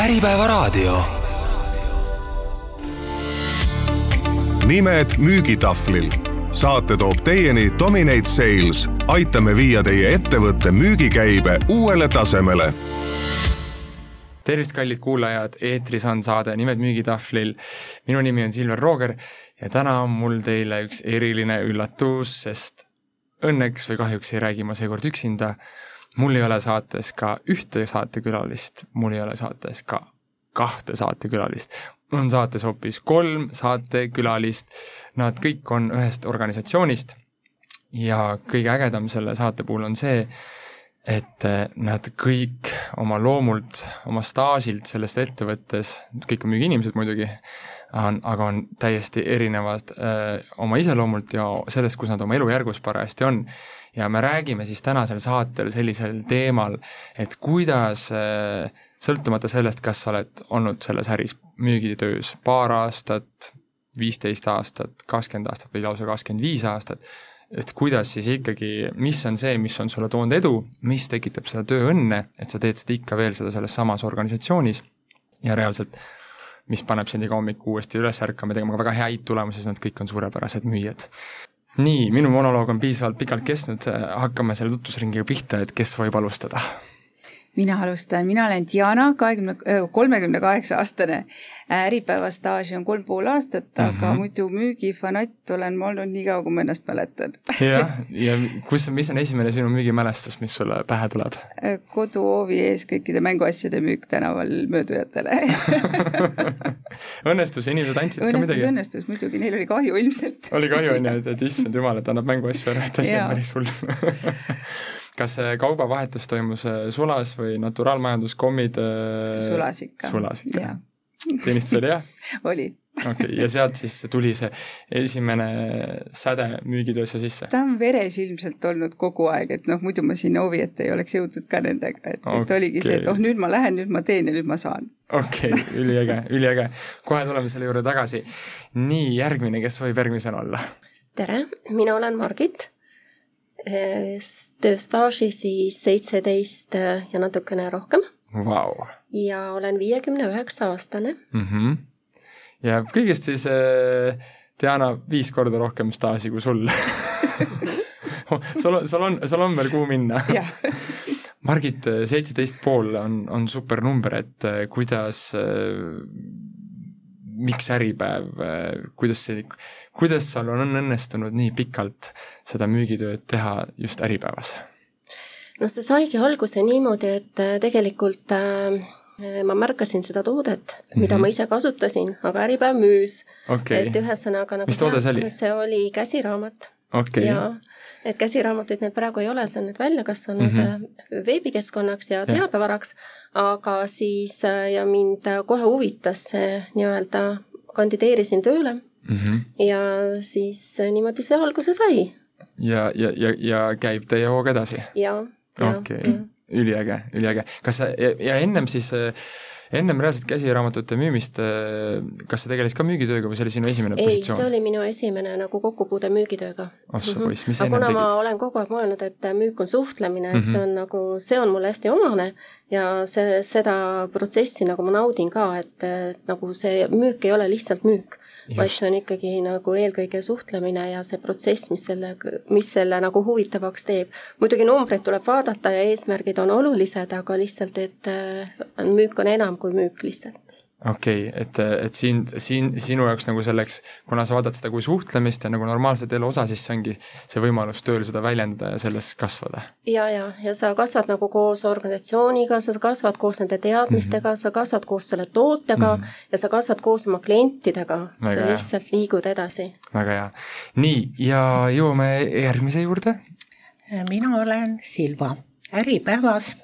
Äripäevaraadio. nimed müügitahvlil. saate toob teieni Dominate Sales. aitame viia teie ettevõtte müügikäibe uuele tasemele tervist, kallid kuulajad, eetris on saade Nimed müügitahvlil. minu nimi on Silver Rooger ja täna on mul teile üks eriline üllatus, sest õnneks või kahjuks ei räägi ma seekord üksinda. Mul ei ole saates ka ühte saatekülalist, mul ei ole saates ka kahte saatekülalist. mul on saates hoopis kolm saatekülalist. Nad kõik on ühest organisatsioonist ja kõige ägedam selle saate puhul on see, et nad kõik oma loomult, oma staažilt sellest ettevõttes, kõik on müügiinimesed muidugi, on, aga on täiesti erinevad öö, oma iseloomult ja sellest, kus nad oma elujärgus parajasti on. Ja me räägime siis tänasel saatel sellisel teemal, et kuidas öö, sõltumata sellest, kas sa oled olnud selles äris müügitöös paar aastat, viisteist aastat, kakskümmend aastat või lausa kakskümmend viis aastat, et kuidas siis ikkagi, mis on see, mis on sulle toonud edu, mis tekitab seda tööõnne, et sa teed seda ikka veel seda selles samas organisatsioonis ja reaalselt mis paneb sind iga hommikul uuesti üles ärkama, tegema ka väga häid tulemusi, sest nad kõik on suurepärased müüjad. Nii, minu monoloog on piisavalt pikalt kestnud, hakkame selle tutvusringiga pihta, et kes võib alustada mina alustan, mina olen Diana, kahekümne, kolmekümne kaheksa aastane. Äripäeva staaži on kolm pool aastat, aga mm -hmm. muidu müügifanatt olen ma olnud nii kaua, kui ma ennast mäletan. jah, ja kus, mis on esimene sinu müügimälestus, mis sulle pähe tuleb? koduhoovi ees kõikide mänguasjade müük tänaval möödujatele õnnestus, inimesed andsid õnnestus, ka midagi? õnnestus muidugi, neil oli kahju ilmselt oli kahju, on ju, et, et issand jumal, et annab mänguasju ära, et asi on päris hull kas see kaubavahetus toimus äh, sulas või naturaalmajanduskommid? Äh, sulas ikka. sulas ikka. teenistus oli hea? oli. okei okay., ja sealt siis tuli see esimene säde müügitöösse sisse? ta on veres ilmselt olnud kogu aeg, et noh, muidu ma sinna hoovi ette ei oleks jõudnud ka nendega, et okay., et oligi see, et oh, nüüd ma lähen, nüüd ma teen ja nüüd ma saan. okei okay,, üliäge, üliäge. kohe tuleme selle juurde tagasi. nii, järgmine, kes võib järgmisena olla? tere, mina olen Margit tööstaaži siis seitseteist ja natukene rohkem. Wow.. ja olen viiekümne üheksa aastane. Mm. -hmm. ja kõigest siis äh, Diana viis korda rohkem staaži kui sul. Sul on, sul on, sul on veel kuhu minna. Margit, seitseteist pool on, on super number, et äh, kuidas äh, miks Äripäev, kuidas see, kuidas sul on õnnestunud nii pikalt seda müügitööd teha just Äripäevas? noh, see saigi alguse niimoodi, et äh, tegelikult äh, ma märkasin seda toodet mm, -hmm. mida mhm. ma ise kasutasin, aga Äripäev müüs okay.. et ühesõnaga nagu mis toode see oli? see oli käsiraamat okay.. ja et käsiraamatuid meil praegu ei ole, see on nüüd välja kasvanud mm -hmm. veebikeskkonnaks ja teabevaraks, aga siis äh, ja mind kohe huvitas see nii-öelda, kandideerisin tööle mm -hmm. ja siis niimoodi see alguse sai. ja, ja, ja, ja käib teie hooga edasi? jaa. okei okay., üliäge, üliäge. kas sa, ja, ja ennem siis äh, ennem reaalselt käsiraamatute müümist, äh, kas sa tegelesid ka müügitööga või see oli sinu esimene ei, positsioon? see oli minu esimene nagu kokkupuude müügitööga. oh sa poiss, mis sa ennem tegid? ma olen kogu aeg mõelnud, et müük on suhtlemine, et mm -hmm. see Mhm. on nagu, see on mulle hästi omane ja see, seda protsessi nagu ma naudin ka, et, et nagu see müük ei ole lihtsalt müük vaid see on ikkagi nagu eelkõige suhtlemine ja see protsess, mis selle, mis selle nagu huvitavaks teeb. muidugi numbreid tuleb vaadata ja eesmärgid on olulised, aga lihtsalt, et äh, müük on enam kui müük lihtsalt okei okay,, et, et siin, siin sinu jaoks nagu selleks, kuna sa vaatad seda kui suhtlemist ja nagu normaalset elu osa, siis see ongi see võimalus tööl seda väljendada ja selles kasvada. ja, ja, ja sa kasvad nagu koos organisatsiooniga, sa kasvad koos nende teadmistega mm, -hmm. sa kasvad koos selle tootega mm -hmm. ja sa kasvad koos oma klientidega, sa lihtsalt liigud edasi. väga hea. nii, ja jõuame järgmise juurde. mina olen Silva, Äripäevas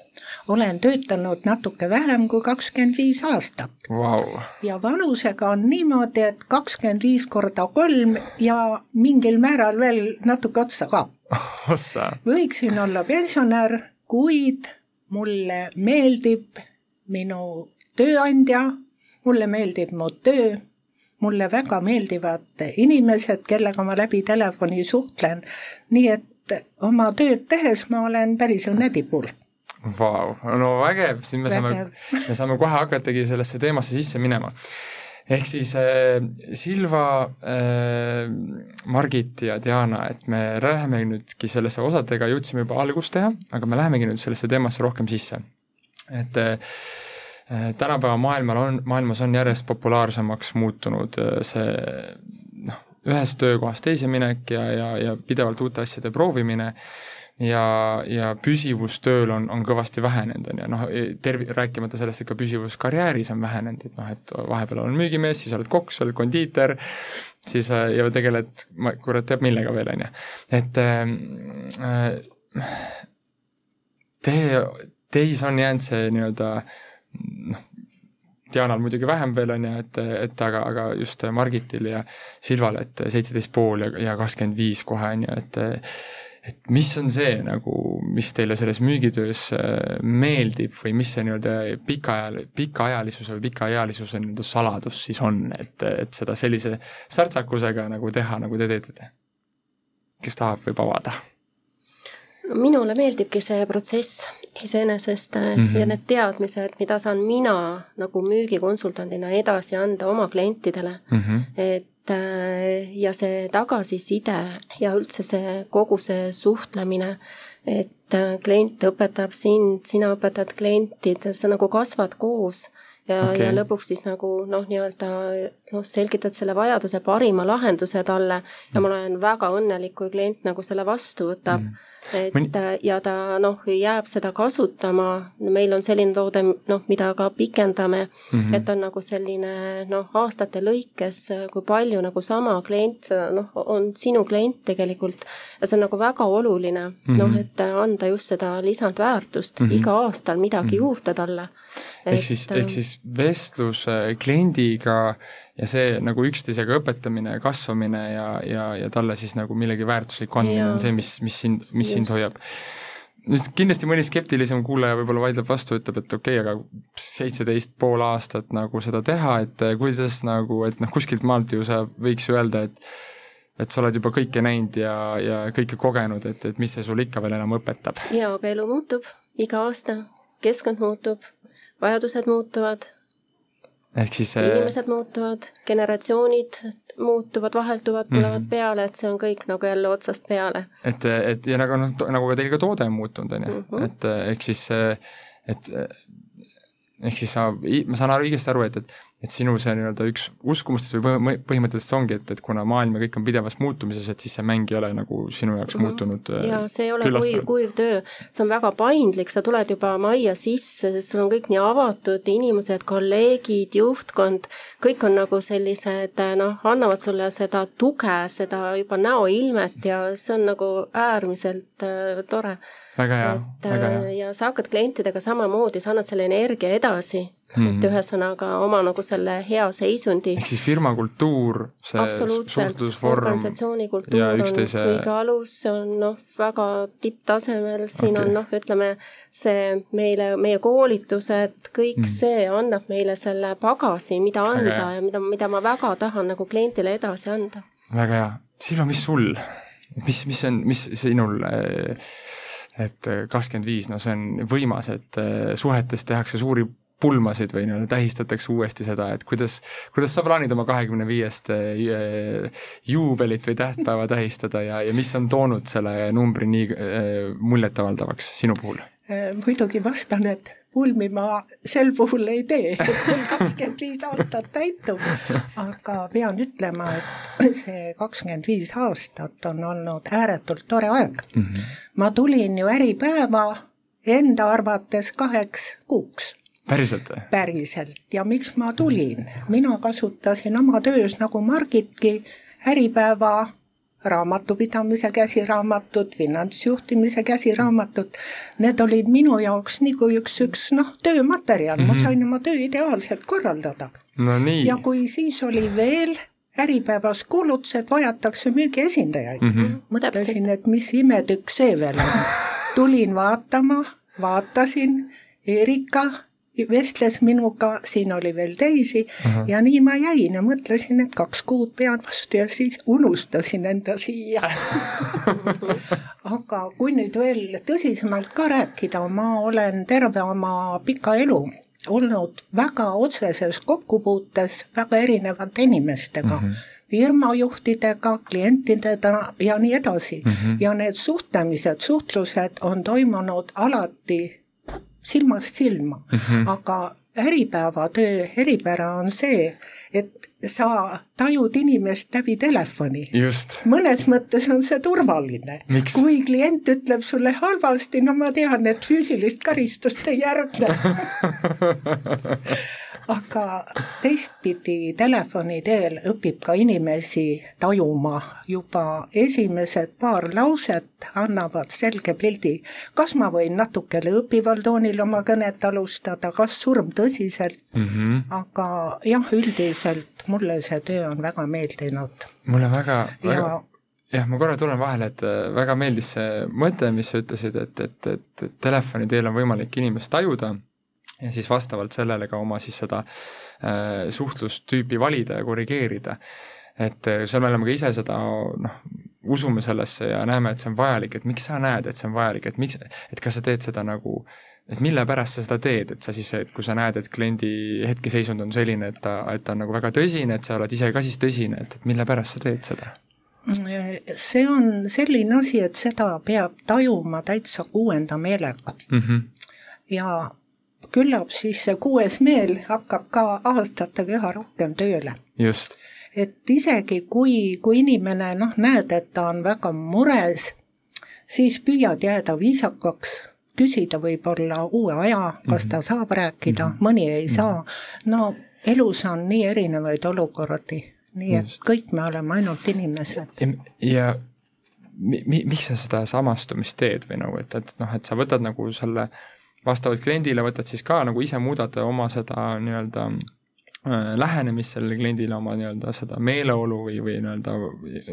olen töötanud natuke vähem kui kakskümmend viis aastat. Wow.. ja vanusega on niimoodi, et kakskümmend viis korda kolm ja mingil määral veel natuke otsa ka. Võiksin olla pensionär, kuid mulle meeldib minu tööandja, mulle meeldib mu töö, mulle väga meeldivad inimesed, kellega ma läbi telefoni suhtlen, nii et oma tööd tehes ma olen päris õnnetipul Vau, no vägev, siis me saame, me saame kohe hakatagi sellesse teemasse sisse minema. ehk siis äh, Silva äh,, Margit ja Diana, et me läheme nüüdki sellesse osadega, jõudsime juba algust teha, aga me lähemegi nüüd sellesse teemasse rohkem sisse. et äh, tänapäeva maailmal on, maailmas on järjest populaarsemaks muutunud äh, see noh, ühest töökohast teise minek ja, ja, ja pidevalt uute asjade proovimine ja, ja püsivus tööl on, on kõvasti vähenenud, on ju, noh, tervi-, rääkimata sellest, et ka püsivus karjääris on vähenenud, et noh, et vahepeal olen müügimees, siis oled kokk, sa oled kondiiter, siis äh, ja tegeled, ma kurat teab millega veel, on ju. et ähm, äh, te, teis on jäänud see nii-öelda noh, Dianal muidugi vähem veel, on ju, et, et aga, aga just Margitil ja Silval, et seitseteist pool ja, ja kakskümmend viis kohe, on ju, et et mis on see nagu, mis teile selles müügitöös äh, meeldib või mis see nii-öelda pikaajal-, pikaajalisuse või pikaealisuse nii-öelda saladus siis on, et, et seda sellise särtsakusega nagu teha, nagu te teete? kes tahab, võib avada no minule meeldibki see protsess iseenesest mm -hmm. ja need teadmised, mida saan mina nagu müügikonsultandina edasi anda oma klientidele mm, -hmm. et ja see tagasiside ja üldse see kogu see suhtlemine, et äh, klient õpetab sind, sina õpetad klienti, et sa nagu kasvad koos ja okay., ja lõpuks siis nagu noh, nii-öelda noh, selgitad selle vajaduse parima lahenduse talle ja ma olen väga õnnelik, kui klient nagu selle vastu võtab mm. Et Mõni... ja ta noh, jääb seda kasutama, meil on selline toode noh, mida ka pikendame mm, -hmm. et on nagu selline noh, aastate lõikes, kui palju nagu sama klient noh, on sinu klient tegelikult ja see on nagu väga oluline mm -hmm. noh, et anda just seda lisandväärtust mm -hmm. iga aastal midagi mm -hmm. juurde talle. ehk siis, ehk siis vestlus kliendiga ja see nagu üksteisega õpetamine ja kasvamine ja, ja, ja talle siis nagu millegi väärtuslikku andmine on see, mis, mis sind, mis Just. sind hoiab. nüüd kindlasti mõni skeptilisem kuulaja võib-olla vaidleb vastu, ütleb, et okei okay,, aga seitseteist pool aastat nagu seda teha, et kuidas nagu, et noh, kuskilt maalt ju sa võiks öelda, et et sa oled juba kõike näinud ja, ja kõike kogenud, et, et mis see sul ikka veel enam õpetab? jaa, aga elu muutub iga aasta, keskkond muutub, vajadused muutuvad ehk siis inimesed muutuvad, generatsioonid muutuvad, vahelduvad, tulevad mm -hmm. peale, et see on kõik nagu jälle otsast peale. et, et ja nagu noh, nagu ka teil ka toode on muutunud, on ju, mhm. et ehk siis, et ehk siis sa, ma saan aru, õigesti aru, et, et et sinu see nii-öelda üks uskumustest või põhimõtteliselt ongi, et, et kuna maailm ja kõik on pidevas muutumises, et siis see mäng ei ole nagu sinu jaoks -hmm. muutunud äh, ja see ei ole kuiv, kuiv töö, see on väga paindlik, sa tuled juba majja sisse, sest sul on kõik nii avatud inimesed, kolleegid, juhtkond, kõik on nagu sellised noh, annavad sulle seda tuge, seda juba näoilmet ja see on nagu äärmiselt äh, tore väga hea, väga hea. Äh, ja sa hakkad klientidega samamoodi, sa annad selle energia edasi mm., et ühesõnaga oma nagu selle hea seisundi. ehk siis firma kultuur, see suhtlusvorm on üksteise... kõige alus, see on noh, väga tipptasemel, siin okay. on noh, ütleme see meile, meie koolitused, kõik mm. see annab meile selle pagasi, mida anda ja mida, mida ma väga tahan nagu kliendile edasi anda. väga hea. Silva, mis sul, mis, mis on, mis sinul et kakskümmend viis, no see on võimas, et suhetes tehakse suuri pulmasid või nii-öelda tähistatakse uuesti seda, et kuidas, kuidas sa plaanid oma kahekümne viiest eh, juubelit või tähtpäeva tähistada ja, ja mis on toonud selle numbri nii muljetavaldavaks sinu puhul? Muidugi vastan, et pulmi ma sel puhul ei tee, mul kakskümmend viis aastat täitub, aga pean ütlema, et see kakskümmend viis aastat on olnud ääretult tore aeg mm. -hmm. ma tulin ju Äripäeva enda arvates kaheks kuuks päriselt või? päriselt ja miks ma tulin, mina kasutasin oma töös nagu Margitki Äripäeva raamatupidamise käsiraamatut, finantsjuhtimise käsiraamatut, need olid minu jaoks nagu üks, üks noh, töömaterjal mm, -hmm. ma mhm. sain oma töö ideaalselt korraldada. no nii. ja kui siis oli veel Äripäevas kuulutus, et vajatakse müügiesindajaid mm, -hmm. mõtlesin, et mis imetükk see veel on. tulin vaatama, vaatasin, Erika vestles minuga, siin oli veel teisi uh -huh. ja nii ma jäin ja mõtlesin, et kaks kuud pean vastu ja siis unustasin enda siia aga kui nüüd veel tõsisemalt ka rääkida, ma olen terve oma pika elu olnud väga otseses kokkupuutes väga erinevate inimestega mm. -hmm firmajuhtidega, klientidega ja nii edasi mm. -hmm. ja need suhtlemised, suhtlused on toimunud alati silmast silma mm, -hmm. aga Äripäeva töö eripära on see, et sa tajud inimest läbi telefoni. mõnes mõttes on see turvaline. kui klient ütleb sulle halvasti, no ma tean, et füüsilist karistust ei järgne aga teistpidi telefoni teel õpib ka inimesi tajuma, juba esimesed paar lauset annavad selge pildi. kas ma võin natukene õppival toonil oma kõnet alustada, kas surm tõsiselt mm, -hmm. aga jah, üldiselt mulle see töö on väga meeldinud. mulle väga, väga jah, ma korra tulen vahele, et äh, väga meeldis see mõte, mis sa ütlesid, et, et, et, et telefoni teel on võimalik inimest tajuda ja siis vastavalt sellele ka oma siis seda äh, suhtlustüüpi valida ja korrigeerida. et äh, seal me oleme ka ise seda noh, usume sellesse ja näeme, et see on vajalik, et miks sa näed, et see on vajalik, et miks, et kas sa teed seda nagu et mille pärast sa seda teed, et sa siis, et kui sa näed, et kliendi hetkeseisund on selline, et ta, et ta on nagu väga tõsine, et sa oled ise ka siis tõsine, et, et mille pärast sa teed seda? see on selline asi, et seda peab tajuma täitsa kuuenda meelega mm. -hmm. ja küllap siis see kuues meel hakkab ka aastatega üha rohkem tööle. just. et isegi kui, kui inimene noh, näed, et ta on väga mures, siis püüad jääda viisakaks, küsida võib-olla uue aja, kas ta saab rääkida -hmm. mõni ei saa. Mhm. no elus on nii erinevaid olukordi, nii et Just. kõik me oleme ainult inimesed. ja mi-, mi-, miks sa seda samastumist teed või nagu, et, et noh, et sa võtad nagu selle vastavalt kliendile võtad siis ka nagu ise muudad oma seda nii-öelda äh, lähenemist sellele kliendile, oma nii-öelda seda meeleolu või, või nii-öelda,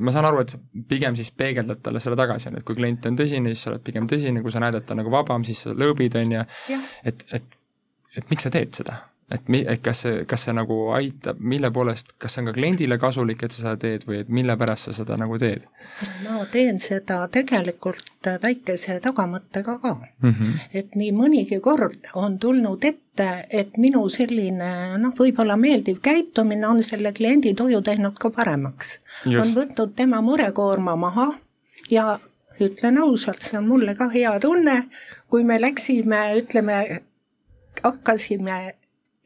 ma saan aru, et sa pigem siis peegeldad talle selle tagasi, on ju, et kui klient on tõsine, siis sa oled pigem tõsine, kui sa näed, et ta on nagu vabam, siis sa lõõbid, on ju, et, et, et miks sa teed seda? Et mi-, et kas see, kas see nagu aitab, mille poolest, kas see on ka kliendile kasulik, et sa seda teed või et mille pärast sa seda nagu teed? ma teen seda tegelikult väikese tagamõttega ka mm. -hmm. et nii mõnigi kord on tulnud ette, et minu selline noh, võib-olla meeldiv käitumine on selle kliendi tuju teinud ka paremaks. on võtnud tema murekoorma maha ja ütlen ausalt, see on mulle ka hea tunne, kui me läksime, ütleme, hakkasime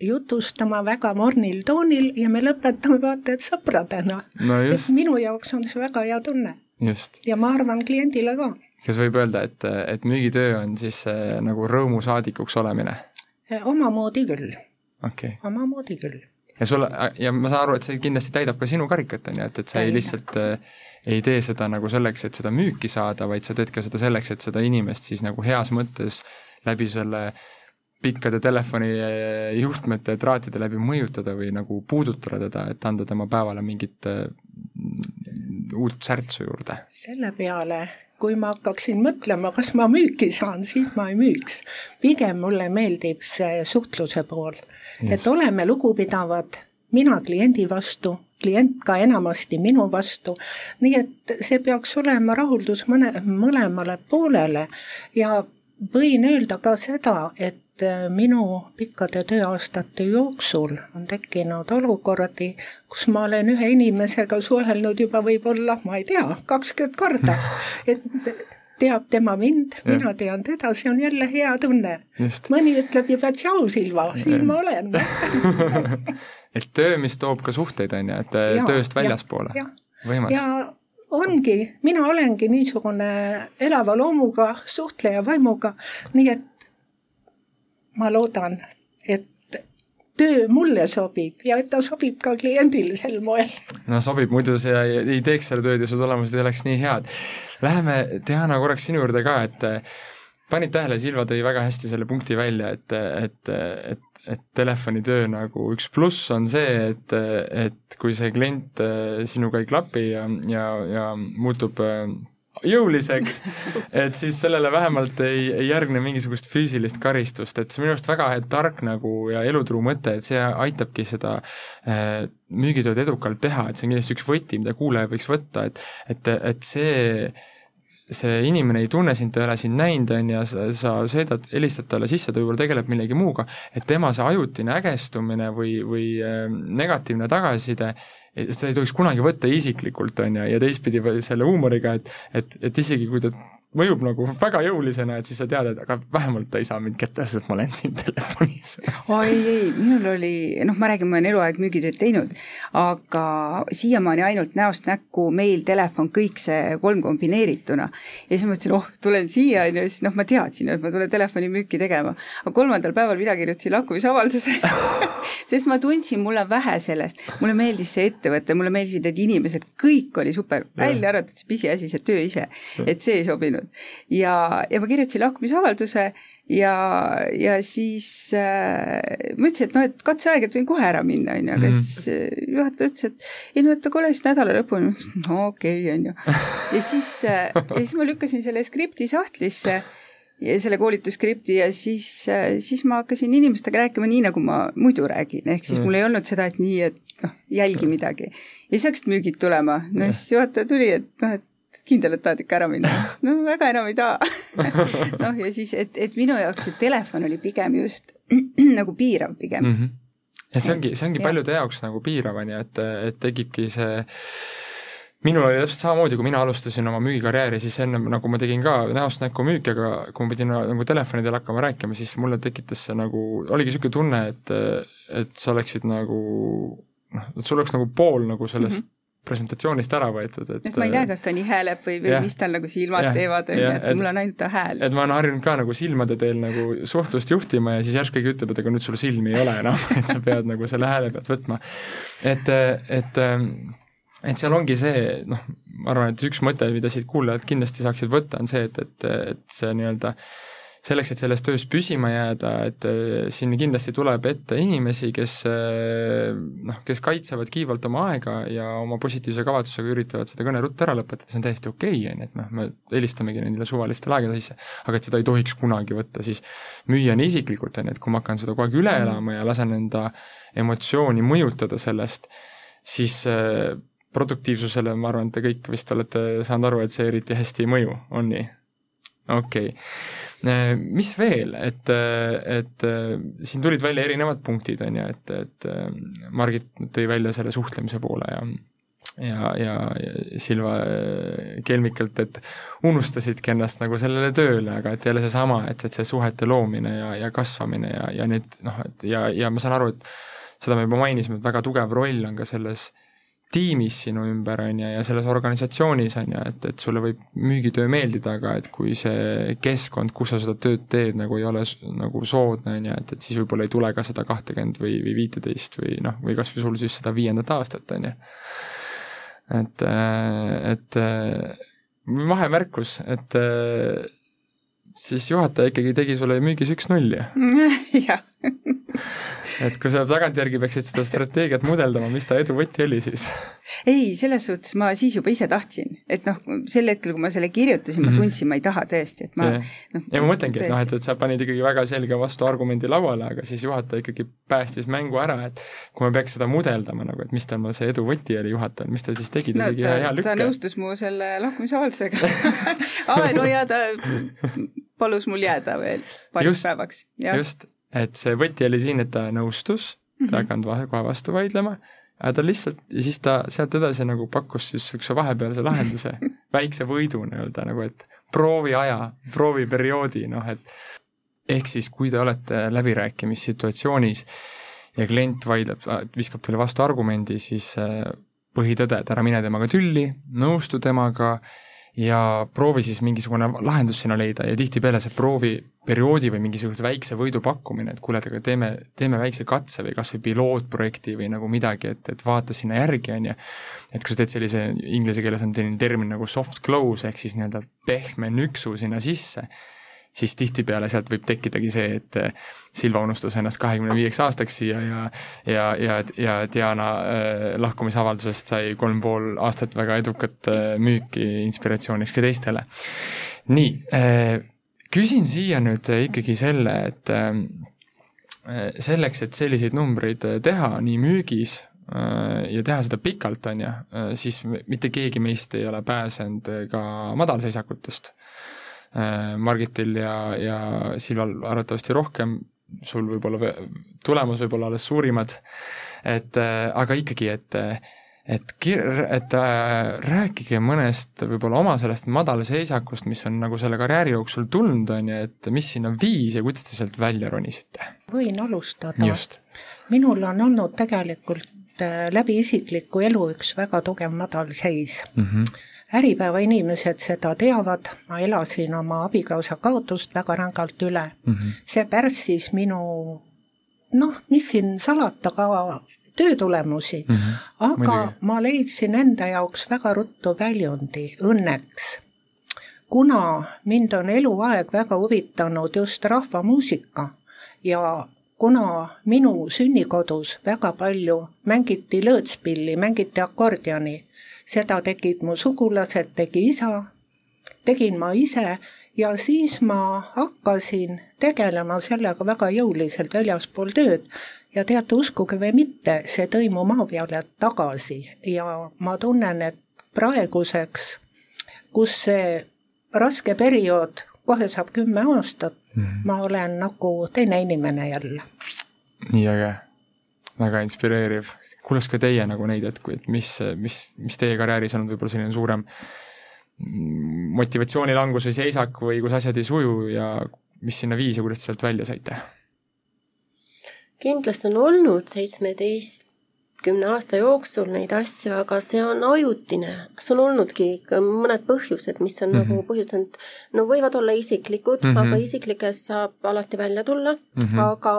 jutustama väga mornil toonil ja me lõpetame vaata et sõpradena no. et minu jaoks on see väga hea tunne. ja ma arvan kliendile ka. kas võib öelda, et, et müügitöö on siis äh, nagu rõõmusaadikuks olemine? Eh, omamoodi küll okay.. omamoodi küll. ja sulle, ja ma saan aru, et see kindlasti täidab ka sinu karikat, on ju, et, et sa ei lihtsalt äh, ei tee seda nagu selleks, et seda müüki saada, vaid sa teed ka seda selleks, et seda inimest siis nagu heas mõttes läbi selle äh, pikkade telefonijuhtmete, traatide läbi mõjutada või nagu puudutada teda, et anda tema päevale mingit mm, uut särtsu juurde? selle peale, kui ma hakkaksin mõtlema, kas ma müüki saan, siis ma ei müüks. pigem mulle meeldib see suhtluse pool, et oleme lugupidavad, mina kliendi vastu, klient ka enamasti minu vastu, nii et see peaks olema rahuldus mõne, mõlemale poolele ja võin öelda ka seda, et et äh, minu pikkade tööaastate jooksul on tekkinud olukordi, kus ma olen ühe inimesega suhelnud juba võib-olla, ma ei tea, kakskümmend korda, et teab tema mind, mina tean teda, see on jälle hea tunne. mõni ütleb juba tšau, Silva, siin ma olen et töö, mis toob ka suhteid, on ju, et äh, ja, tööst väljaspoole. võimas. ja ongi, mina olengi niisugune elava loomuga, suhtleja vaimuga, nii et ma loodan, et töö mulle sobib ja et ta sobib ka kliendile sel moel. no sobib, muidu sa ei teeks seda tööd ja su tulemused ei oleks nii head. Läheme, Diana, korraks sinu juurde ka, et panid tähele, Silva tõi väga hästi selle punkti välja, et, et, et et telefonitöö nagu üks pluss on see, et, et kui see klient sinuga ei klapi ja, ja, ja muutub jõuliseks, et siis sellele vähemalt ei, ei järgne mingisugust füüsilist karistust, et see on minu arust väga tark nagu ja elutruu mõte, et see aitabki seda äh, müügitööd edukalt teha, et see on kindlasti üks võti, mida kuulaja võiks võtta, et et, et see see inimene ei tunne sind, ta ei ole sind näinud, on ju, sa, sa sõidad, helistad talle sisse, ta võib-olla tegeleb millegi muuga, et tema see ajutine ägestumine või, või äh, negatiivne tagasiside, seda ei tohiks kunagi võtta isiklikult, on ju, ja teistpidi selle huumoriga, et et, et isegi kui ta mõjub nagu väga jõulisena, et siis sa tead, et aga vähemalt ta ei saa mind kätte, sest ma olen siin telefonis. oi ei, minul oli, noh, ma räägin, ma olen eluaeg müügitööd teinud, aga siiamaani ainult näost näkku, meil, telefon, kõik see kolm kombineerituna. ja siis mõtlesin, oh, tulen siia, on ju, siis noh, ma teadsin, et ma tulen telefonimüüki tegema. aga kolmandal päeval mina kirjutasin lahkumisavalduse sest ma tundsin, mul on vähe sellest, mulle meeldis see ettevõte, mulle meeldisid need inimesed, kõik oli super, välja arvatud see pisiasi, see töö ise, et see ei sobinud teinud. ja, ja ma kirjutasin lahkumisavalduse ja, ja siis äh, ma ütlesin, et noh, et katseaeg, et võin kohe ära minna, on ju, aga mhm. siis äh, juhataja ütles, et ei no, et aga ole siis nädala lõpuni. no okei okay,, on ju. ja siis äh,, ja siis ma lükkasin selle skripti sahtlisse ja selle koolitusskripti ja siis, äh, siis ma hakkasin inimestega rääkima nii, nagu ma muidu räägin, ehk siis mm. mul ei olnud seda, et nii, et noh, jälgi midagi. ja siis hakkasid müügid tulema, no siis juhataja tuli, et noh, et kindel, et tahad ikka ära minna? no väga enam ei taha noh, ja siis, et, et minu jaoks see telefon oli pigem just nagu piirav pigem mm. -hmm. ja see ongi, see ongi paljude jaoks nagu piirav, on ju, et, et tekibki see minul oli täpselt samamoodi, kui mina alustasin oma müügikarjääri, siis ennem nagu ma tegin ka näost näkku müüki, aga kui ma pidin nagu telefonidel hakkama rääkima, siis mulle tekitas see nagu, oligi niisugune tunne, et, et sa oleksid nagu noh, et sul oleks nagu pool nagu sellest mm -hmm presentatsioonist ära võetud, et et ma ei tea, kas ta nii hääleb või, või ja, mis tal nagu silmad ja, teevad, on ju, et mul on ainult ta hääl. et ma olen harjunud ka nagu silmade teel nagu suhtlust juhtima ja siis järsku keegi ütleb, et aga nüüd sul silmi ei ole enam et sa pead nagu selle hääle pealt võtma. et, et et seal ongi see, noh, ma arvan, et üks mõte, mida siit kuulajad kindlasti saaksid võtta, on see, et, et, et see nii-öelda äh, selleks, et selles töös püsima jääda, et äh, siin kindlasti tuleb ette inimesi, kes äh, noh, kes kaitsevad kiivalt oma aega ja oma positiivse kavatsusega üritavad seda kõne ruttu ära lõpetada, see on täiesti okei okay,, on ju, et noh, me helistamegi nendele suvalistele aegade sisse, aga et seda ei tohiks kunagi võtta siis müüjani isiklikult, on ju, et kui ma hakkan seda kogu aeg üle mhm. elama ja lasen enda emotsiooni mõjutada sellest, siis äh, produktiivsusele, ma arvan, et te kõik vist olete saanud aru, et see eriti hästi ei mõju, on nii? okei okay mis veel, et, et siin tulid välja erinevad punktid, on ju, et, et Margit tõi välja selle suhtlemise poole ja ja, ja, Silva äh, kelmikalt, et unustasidki ennast nagu sellele tööle, aga et jälle seesama, et, et see suhete loomine ja, ja kasvamine ja, ja need noh, et ja, ja ma saan aru, et seda me juba mainisime, et väga tugev roll on ka selles äh, tiimis sinu ümber, on ju, ja selles organisatsioonis, on ju, et, et sulle võib müügitöö meeldida, aga et kui see keskkond, kus sa seda tööd teed, nagu ei ole nagu soodne, on ju, et, et siis võib-olla ei tule ka seda kahtekümmend või, või viiteist või noh, või kas või sul siis seda viiendat aastat, on ju. et, et vahemärkus, et siis juhataja ikkagi tegi sulle müügis üks-null ju. jah et kui sa tagantjärgi peaksid seda strateegiat mudeldama, mis ta edu võti oli siis? ei, selles suhtes ma siis juba ise tahtsin, et noh, sel hetkel, kui ma selle kirjutasin ma mhm. tundsin, ma ei taha tõesti, et ma yeah. noh. ja ma mõtlengi, et noh, et, et sa panid ikkagi väga selge vastuargumendi lauale, aga siis juhataja ikkagi päästis mängu ära, et kui ma peaks seda mudeldama nagu, et mis tal see edu võti oli juhatajal, mis ta siis tegi, ta no, tegi ühe hea lükke. ta nõustus mu selle lahkumisavaldusega aa, no ja ta palus mul jääda veel paariks päevaks. just et see võti oli siin, et ta nõustus ta ei hakanud vahe, kohe vastu vaidlema, aga ta lihtsalt, ja siis ta sealt edasi nagu pakkus siis niisuguse vahepealse lahenduse väikse võidu nii-öelda nagu, et proovi aja, prooviperioodi, noh et ehk siis, kui te olete läbirääkimissituatsioonis ja klient vaidleb, viskab teile vastu argumendi, siis äh, põhitõde, et ära mine temaga tülli, nõustu temaga ja proovi siis mingisugune lahendus sinna leida ja tihtipeale see prooviperioodi või mingisuguse väikse võidu pakkumine, et kuule, aga teeme, teeme väikse katse või kas või pilootprojekti või nagu midagi, et, et vaata sinna järgi, on ju. et kui sa teed sellise, inglise keeles on selline termin nagu soft close ehk siis nii-öelda pehme nüksu sinna sisse, siis tihtipeale sealt võib tekkidagi see, et Silva unustas ennast kahekümne viieks aastaks siia ja ja, ja, ja Diana äh, lahkumisavaldusest sai kolm pool aastat väga edukat äh, müüki inspiratsiooniks ka teistele. nii küsin siia nüüd ikkagi selle, et selleks, et selliseid numbreid teha nii müügis ja teha seda pikalt, on ju, siis mitte keegi meist ei ole pääsenud ka madalseisakutest. Äh, Margitil ja, ja Silval arvatavasti rohkem, sul võib-olla, tulemus võib olla alles suurimad, et aga ikkagi, et et kir-, et äh, rääkige mõnest võib-olla oma sellest madalseisakust, mis on nagu selle karjääri jooksul tulnud, on ju, et mis sinna viis ja kuidas te sealt välja ronisite? võin alustada. minul on olnud tegelikult äh, läbi isikliku elu üks väga tugev madalseis mm. -hmm. Äripäeva inimesed seda teavad, ma elasin oma abikaasa kaotust väga rängalt üle mm. -hmm. see pärssis minu noh, mis siin salata, ka töö tulemusi mm, -hmm. aga Mõni. ma leidsin enda jaoks väga ruttu väljundi, õnneks. kuna mind on eluaeg väga huvitanud just rahvamuusika ja kuna minu sünnikodus väga palju mängiti lõõtspilli, mängiti akordioni, seda tegid mu sugulased, tegi isa, tegin ma ise ja siis ma hakkasin tegelema sellega väga jõuliselt väljaspool tööd ja teate, uskuge või mitte, see tõi mu maa peale tagasi ja ma tunnen, et praeguseks, kus see raske periood kohe saab kümme aastat mm, -hmm. ma olen nagu teine inimene jälle. nii äge, väga inspireeriv. kuulas ka teie nagu neid hetki, et mis, mis, mis teie karjääris on võib-olla selline suurem motivatsioonilangus või seisak või kus asjad ei suju ja mis sinna viis ja kuidas te sealt välja saite? kindlasti on olnud seitsmeteistkümne aasta jooksul neid asju, aga see on ajutine. kas on olnudki mõned põhjused, mis on mm -hmm. nagu mhm. põhjustanud, no võivad olla isiklikud mm, -hmm. aga isiklikest saab alati välja tulla mm, -hmm. aga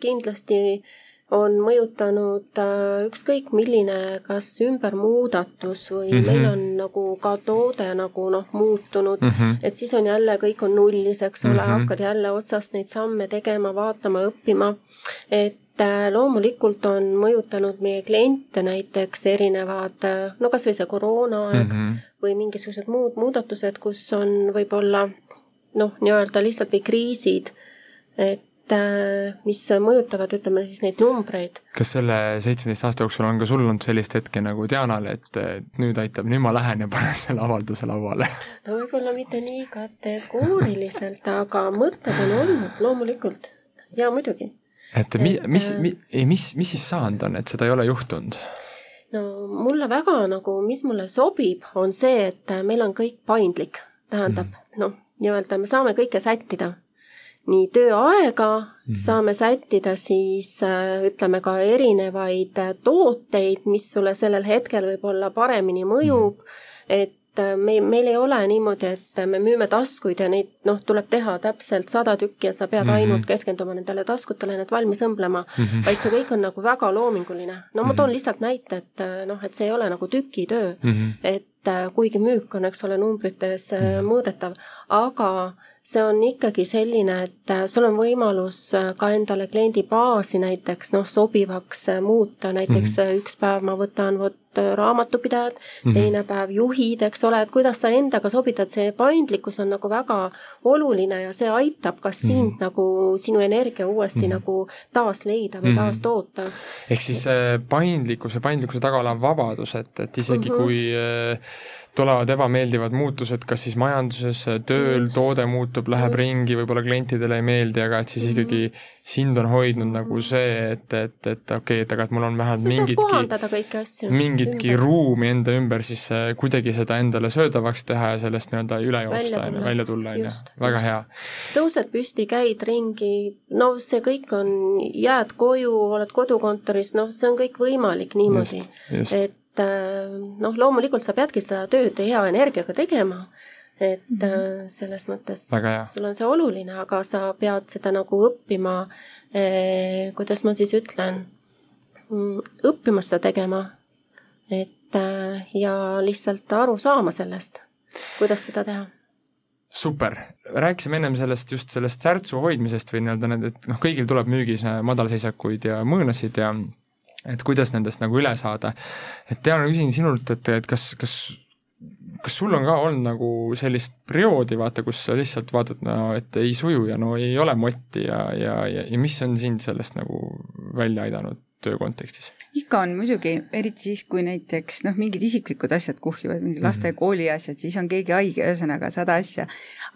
kindlasti äh, on mõjutanud äh, ükskõik milline, kas ümbermuudatus või mm -hmm. meil on nagu ka toode nagu noh, muutunud mm, -hmm. et siis on jälle, kõik on nullis, eks ole mm, -hmm. hakkad jälle otsast neid samme tegema, vaatama, õppima. et äh, loomulikult on mõjutanud meie kliente näiteks erinevad, äh, no kasvõi see koroonaaeg mm -hmm. või mingisugused muud muudatused, kus on võib-olla noh, nii-öelda lihtsalt või kriisid, et mis mõjutavad, ütleme siis neid numbreid. kas selle seitsmeteist aasta jooksul on ka sul olnud sellist hetke nagu Dianale, et nüüd aitab, nüüd ma lähen ja panen selle avalduse lauale? no võib-olla mitte nii kategooriliselt, aga mõtted on olnud loomulikult ja muidugi. et mi-, mis, mis, ei mis, mis siis saanud on, et seda ei ole juhtunud? no mulle väga nagu, mis mulle sobib, on see, et meil on kõik paindlik, tähendab mm. noh, nii-öelda me saame kõike sättida nii tööaega mm, -hmm. saame sättida siis äh, ütleme ka erinevaid äh, tooteid, mis sulle sellel hetkel võib-olla paremini mõjub mm, -hmm. et äh, me, meil ei ole niimoodi, et me müüme taskuid ja neid noh, tuleb teha täpselt sada tükki ja sa pead mm -hmm. ainult keskenduma nendele taskutele, need valmis õmblema mm, -hmm. vaid see kõik on nagu väga loominguline. no ma toon mhm. lihtsalt näite, et noh, et see ei ole nagu tükitöö mm, -hmm. et kuigi müük on, eks ole, numbrites mm -hmm. mõõdetav, aga see on ikkagi selline, et äh, sul on võimalus äh, ka endale kliendibaasi näiteks noh, sobivaks äh, muuta, näiteks mm -hmm. üks päev ma võtan vot raamatupidajad mm, -hmm. teine päev juhid, eks ole, et kuidas sa endaga sobitad, see paindlikkus on nagu väga oluline ja see aitab ka sind mm -hmm. nagu, sinu energia uuesti mm -hmm. nagu taas leida või mm -hmm. taas toota. ehk siis paindlikkuse, paindlikkuse taga olev vabadus, et, et isegi mm -hmm. kui tulevad ebameeldivad muutused, kas siis majanduses, tööl, toode muutub, läheb Just. ringi, võib-olla klientidele ei meeldi, aga et siis mm -hmm. ikkagi sind on hoidnud nagu see, et, et, et okei okay,, et aga et mul on vähemalt mingitki, mingitki ümber. ruumi enda ümber siis äh, kuidagi seda endale söödavaks teha ja sellest nii-öelda üle joosta, on ju, välja tulla, on ju, väga hea. tõused püsti, käid ringi, no see kõik on, jääd koju, oled kodukontoris, noh, see on kõik võimalik niimoodi, et et äh, noh, loomulikult sa peadki seda tööd hea energiaga tegema, et mm -hmm. selles mõttes sul on see oluline, aga sa pead seda nagu õppima eh,, kuidas ma siis ütlen, mm, õppima seda tegema, et ja lihtsalt aru saama sellest, kuidas seda teha. Super, rääkisime ennem sellest, just sellest särtsu hoidmisest või nii-öelda need, et noh, kõigil tuleb müügis madalseisakuid ja mõõnasid ja et kuidas nendest nagu üle saada. et Diana, küsin sinult, et, et kas, kas kas sul on ka olnud nagu sellist perioodi, vaata, kus sa lihtsalt vaatad, no et ei suju ja no ei ole motti ja, ja, ja, ja mis on sind sellest nagu välja aidanud töö kontekstis? Ikka on muidugi, eriti siis, kui näiteks noh, mingid isiklikud asjad kuhjuvad, mingid laste mm -hmm. kooli asjad, siis on keegi haige, ühesõnaga sada asja.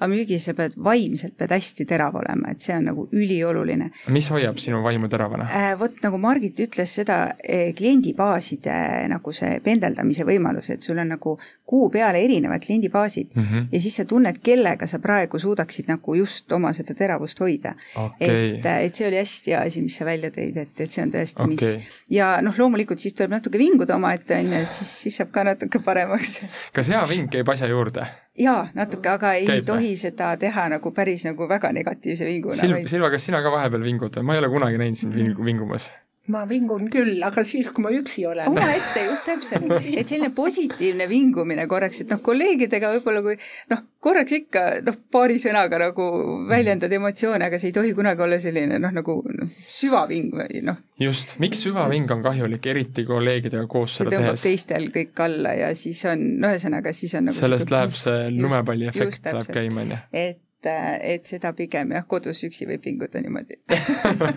aga müügis sa pead, vaimselt pead hästi terav olema, et see on nagu ülioluline. mis hoiab sinu vaimu teravana äh,? vot nagu Margit ütles seda eh, kliendibaaside nagu see pendeldamise võimalus, et sul on nagu kuu peale erinevad kliendibaasid mm -hmm. ja siis sa tunned, kellega sa praegu suudaksid nagu just oma seda teravust hoida okay.. et, et see oli hästi hea asi, mis sa välja tõid, et, et see on tõesti okay. mis ja noh, loomulikult siis tuleb natuke vinguda omaette, on ju, et siis, siis saab ka natuke paremaks. kas hea ving käib asja juurde? jaa, natuke, aga ei käib, tohi seda teha nagu päris nagu väga negatiivse vinguna. Silv, Silva, kas sina ka vahepeal vingud või? ma ei ole kunagi näinud sind ving-, vingumas ma vingun küll, aga siis, kui ma üksi olen. omaette, just täpselt, et selline positiivne vingumine korraks, et noh, kolleegidega võib-olla kui noh, korraks ikka noh, paari sõnaga nagu väljendad emotsioone, aga see ei tohi kunagi olla selline noh, nagu noh, süvaving või noh. just, miks süvaving on kahjulik, eriti kolleegidega koos seda tehes? teistel kõik alla ja siis on, no ühesõnaga, siis on nagu sellest läheb see lumepalli efekt läheb käima, on ju. et et, seda pigem jah, kodus üksi võib pinguda niimoodi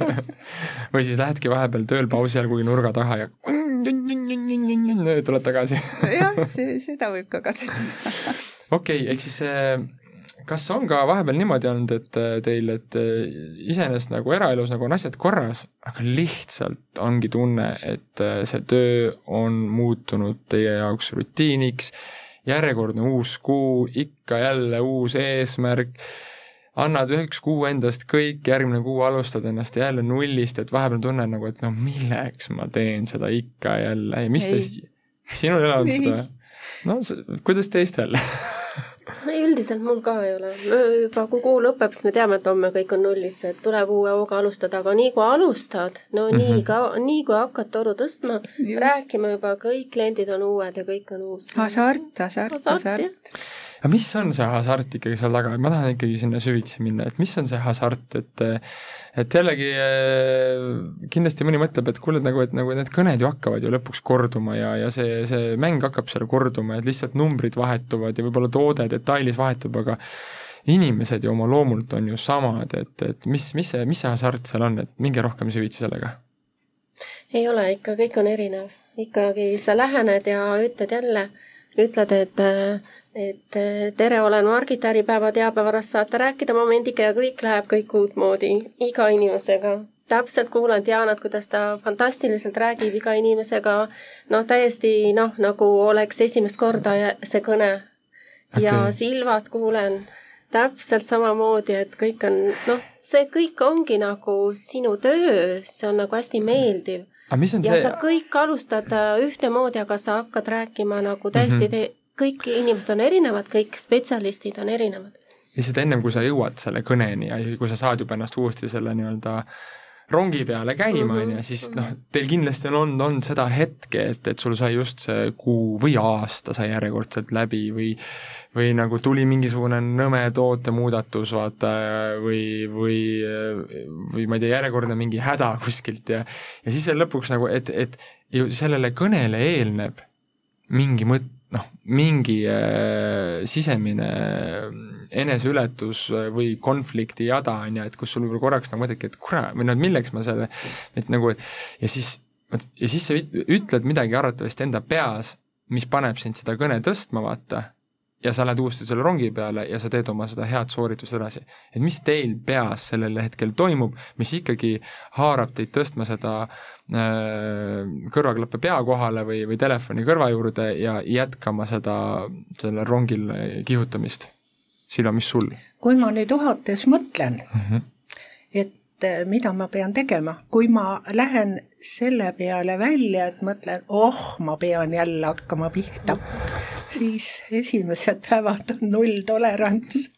või siis lähedki vahepeal tööl pausi ajal kuhugi nurga taha ja tuled tagasi jah, see, seda võib ka katsetada. okei okay,, ehk siis kas on ka vahepeal niimoodi olnud, et äh, teil, et äh, iseenesest nagu eraelus nagu on asjad korras, aga lihtsalt ongi tunne, et see töö on muutunud teie jaoks rutiiniks järjekordne uus kuu, ikka jälle uus eesmärk, annad üks kuu endast kõik, järgmine kuu alustad ennast jälle nullist, et vahepeal tunnen nagu, et no milleks ma teen seda ikka jälle ja mis te, sinul ei olnud seda? no kuidas teistel? ei, üldiselt mul ka ei ole. juba kui kuu lõpeb, siis me teame, et homme kõik on nullis, et tuleb uue hooga alustada, aga nii kui alustad, no mm -hmm. nii ka, nii kui hakkad toru tõstma, rääkima juba, kõik kliendid on uued ja kõik on uus. hasart, hasart, hasart, hasart aga mis on see hasart ikkagi seal taga, ma tahan ikkagi sinna süvitsi minna, et mis on see hasart, et et jällegi eh, kindlasti mõni mõtleb, et kuule, nagu, et nagu need kõned ju hakkavad ju lõpuks korduma ja, ja see, see mäng hakkab seal korduma, et lihtsalt numbrid vahetuvad ja võib-olla toode detailis vahetub, aga inimesed ju oma loomult on ju samad, et, et mis, mis see, mis see hasart seal on, et minge rohkem süvitsi sellega. ei ole, ikka kõik on erinev. ikkagi sa lähened ja ütled jälle, ütled, et et tere, olen Margit, Äripäeva teabevarast saate rääkida momendiga ja kõik läheb kõik uutmoodi, iga inimesega. täpselt kuulan Dianat, kuidas ta fantastiliselt räägib iga inimesega, noh, täiesti noh, nagu oleks esimest korda see kõne okay.. ja Silvat kuulen täpselt samamoodi, et kõik on, noh, see kõik ongi nagu sinu töö, see on nagu hästi meeldiv. Ja see... sa kõik alustad äh, ühtemoodi, aga sa hakkad rääkima nagu täiesti mm -hmm kõik inimesed on erinevad, kõik spetsialistid on erinevad. lihtsalt ennem, kui sa jõuad selle kõneni ja kui sa saad juba ennast uuesti selle nii-öelda rongi peale käima, mhm, on ju, siis noh, teil kindlasti on olnud, olnud seda hetke, et, et sul sai just see kuu või aasta sai järjekordselt läbi või või nagu tuli mingisugune nõme tootemuudatus, vaata, või, või, või ma ei tea, järjekordne mingi häda kuskilt ja ja siis lõpuks nagu, et, et ju sellele kõnele eelneb mingi mõte, noh, mingi äh, sisemine äh, eneseületus äh, või konflikti jada, on ju, et kus sul võib-olla korraks nagu mõtledki, et kurat, või noh, milleks ma selle, et nagu, ja siis, ja siis sa ütled midagi arvatavasti enda peas, mis paneb sind seda kõne tõstma, vaata ja sa lähed uuesti selle rongi peale ja sa teed oma seda head sooritust edasi. et mis teil peas sellel hetkel toimub, mis ikkagi haarab teid tõstma seda äh, kõrvaklappe pea kohale või, või telefoni kõrva juurde ja jätkama seda, sellel rongil kihutamist? Silva, mis sul? kui ma nüüd ohates mõtlen mm, -hmm. et äh, mida ma pean tegema, kui ma lähen selle peale välja, et mõtlen, oh, ma pean jälle hakkama pihta siis esimesed päevad on nulltolerants.